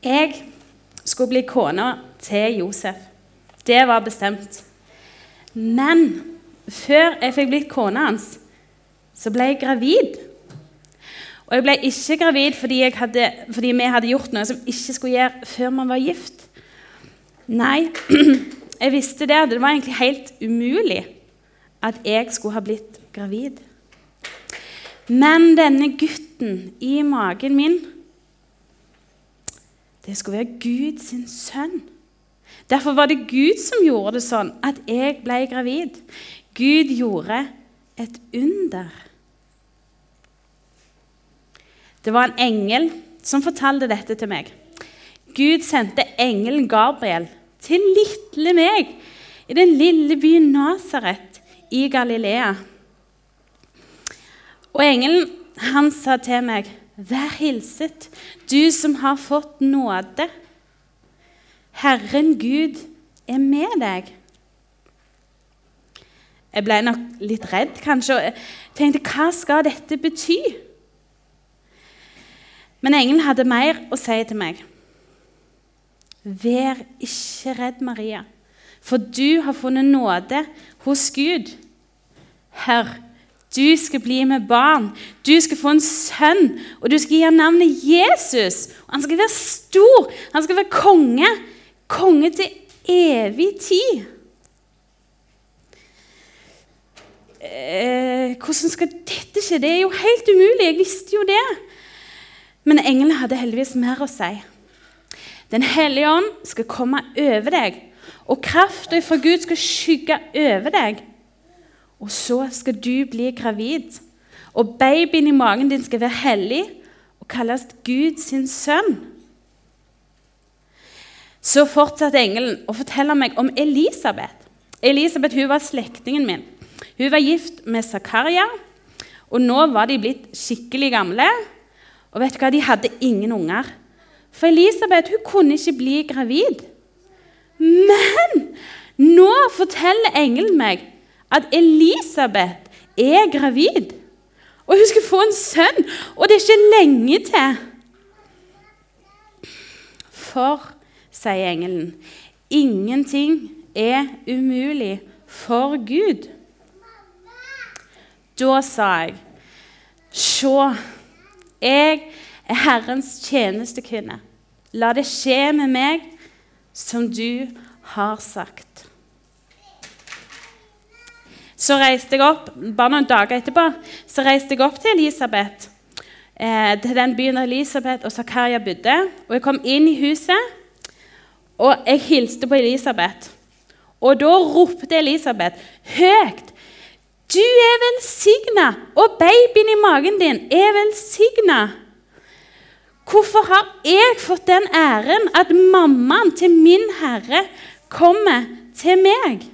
Jeg skulle bli kona til Josef. Det var bestemt. Men før jeg fikk blitt kona hans, så ble jeg gravid. Og jeg ble ikke gravid fordi, hadde, fordi vi hadde gjort noe som ikke skulle gjøre før man var gift. Nei, jeg visste det. Det var egentlig helt umulig at jeg skulle ha blitt gravid. Men denne gutten i magen min Det skulle være Guds sønn. Derfor var det Gud som gjorde det sånn at jeg ble gravid. Gud gjorde et under. Det var en engel som fortalte dette til meg. Gud sendte engelen Gabriel til lille meg i den lille byen Nasaret i Galilea. Og engelen han sa til meg, 'Vær hilset, du som har fått nåde. Herren Gud er med deg.' Jeg ble nok litt redd kanskje, og tenkte, 'Hva skal dette bety?' Men engelen hadde mer å si til meg. Vær ikke redd, Maria, for du har funnet nåde hos Gud. Hør, du skal bli med barn. Du skal få en sønn, og du skal gi ham navnet Jesus. Og han skal være stor. Han skal være konge. Konge til evig tid. Eh, hvordan skal dette skje? Det er jo helt umulig. Jeg visste jo det. Men englene hadde heldigvis mer å si. Den hellige ånd skal komme over deg, og krafta fra Gud skal skygge over deg. Og så skal du bli gravid, og babyen i magen din skal være hellig og kalles Gud sin sønn. Så fortsatte engelen å fortelle meg om Elisabeth. Elisabeth hun var slektningen min. Hun var gift med Zakaria, og nå var de blitt skikkelig gamle. Og vet du hva? De hadde ingen unger. For Elisabeth hun kunne ikke bli gravid. Men nå forteller engelen meg at Elisabeth er gravid. Og hun skal få en sønn, og det er ikke lenge til. For, sier engelen, ingenting er umulig for Gud. Da sa jeg, se, jeg er Herrens tjenestekvinne. La det skje med meg som du har sagt. Så reiste jeg opp, Bare noen dager etterpå så reiste jeg opp til Elisabeth, eh, til den byen Elisabeth og Zakaria bodde. Og Jeg kom inn i huset, og jeg hilste på Elisabeth. Og da ropte Elisabeth høyt Du er velsigna, og babyen i magen din er velsigna. Hvorfor har jeg fått den æren at mammaen til min Herre kommer til meg?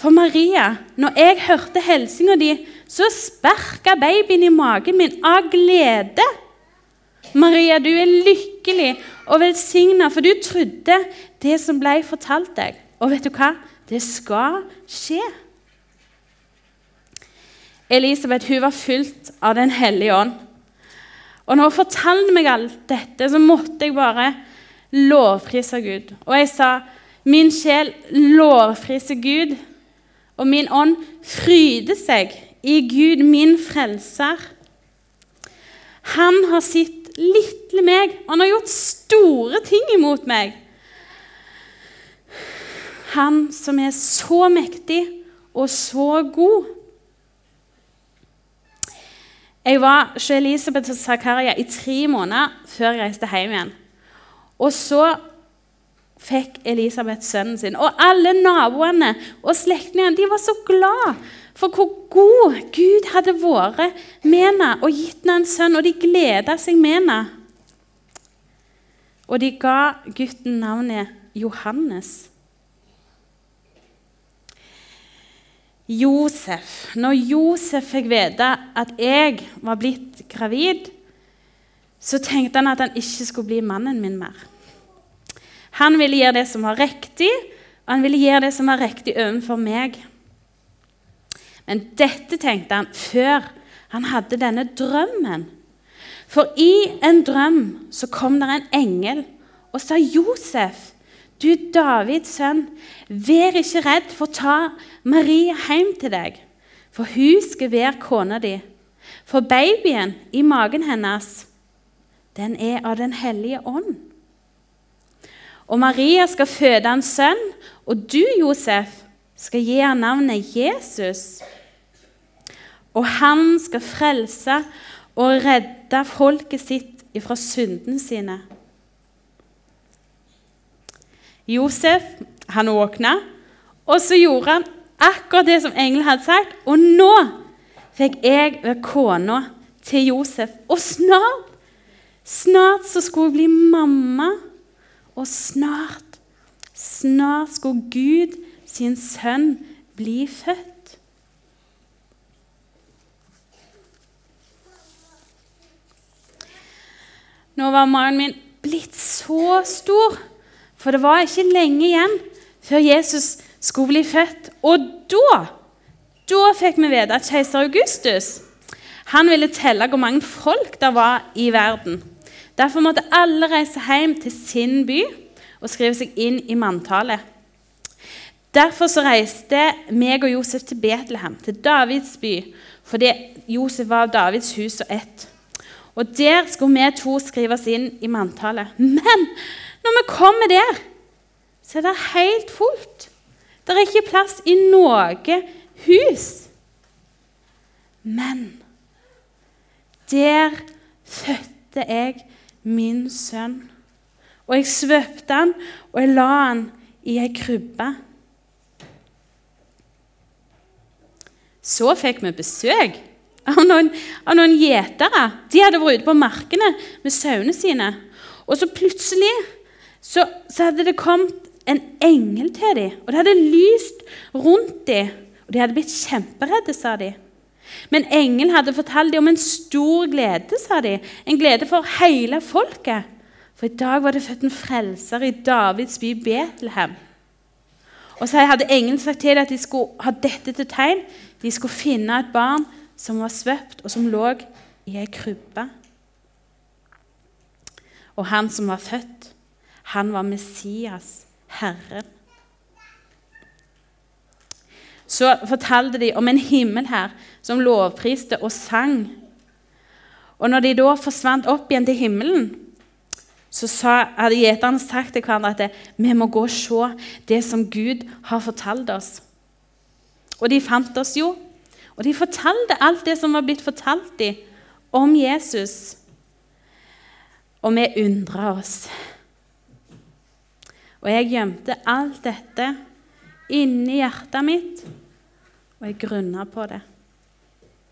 For Maria, når jeg hørte hilsinga di, så sparka babyen i magen min av glede. Maria, du er lykkelig og velsigna, for du trodde det som ble fortalt deg. Og vet du hva? Det skal skje. Elisabeth hun var fylt av Den hellige ånd. Og når hun fortalte meg alt dette, så måtte jeg bare lovprise Gud. Og jeg sa, 'Min sjel lovpriser Gud', og min ånd fryder seg i Gud, min frelser. Han har sett lille meg, og han har gjort store ting imot meg. Han som er så mektig og så god. Jeg var hos Elisabeth og Zakaria i tre måneder før jeg reiste hjem igjen. Og så fikk Elisabeth sønnen sin. Og alle naboene og slektningene var så glad for hvor god Gud hadde vært med henne og gitt henne en sønn, og de gleda seg med henne. Og de ga gutten navnet Johannes. Josef. Når Josef fikk vite at jeg var blitt gravid, så tenkte han at han ikke skulle bli mannen min mer. Han ville gjøre det som var riktig, og han ville gjøre det som var riktig overfor meg. Men dette tenkte han før han hadde denne drømmen. For i en drøm så kom der en engel og sa, 'Josef, du Davids sønn, vær ikke redd for å ta Marie hjem til deg.' 'For hun skal være kona di.' For babyen i magen hennes, den er av Den hellige ånd. Og Maria skal føde en sønn, og du, Josef, skal gi ham navnet Jesus. Og han skal frelse og redde folket sitt fra syndene sine. Josef han våkna, og så gjorde han akkurat det som engelen hadde sagt. Og nå fikk jeg være kona til Josef. Og snart, snart så skulle jeg bli mamma. Og snart, snart skulle Gud sin sønn bli født. Nå var mannen min blitt så stor, for det var ikke lenge igjen før Jesus skulle bli født. Og da da fikk vi vite at keiser Augustus han ville telle hvor mange folk det var i verden. Derfor måtte alle reise hjem til sin by og skrive seg inn i manntallet. Derfor så reiste meg og Josef til Betlehem, til Davids by, fordi Josef var av Davids hus og ett. Og Der skulle vi to skrive oss inn i manntallet. Men når vi kommer der, så er det helt fullt. Det er ikke plass i noe hus. Men der fødte jeg min sønn. Og jeg svøpte han, og jeg la han i ei krybbe. Så fikk vi besøk av noen, av noen gjetere. De hadde vært ute på markene med sauene sine. Og så plutselig så, så hadde det kommet en engel til dem, og det hadde lyst rundt dem. Og de hadde blitt kjemperedde, sa de. Men engelen hadde fortalt dem om en stor glede, sa de. En glede for hele folket. For i dag var det født en frelser i Davids by Betlehem. Og så hadde engelen sagt til dem at de skulle ha dette til tegn. De skulle finne et barn som var svøpt, og som lå i ei krybbe. Og han som var født, han var Messias, Herren så fortalte de om en himmel her som lovpriste og sang. Og når de da forsvant opp igjen til himmelen, så sa, hadde gjeterne sagt til hverandre at vi må gå og se det som Gud har fortalt oss. Og de fant oss jo. Og de fortalte alt det som var blitt fortalt dem om Jesus. Og vi undra oss. Og jeg gjemte alt dette inni hjertet mitt og jeg grunna på det.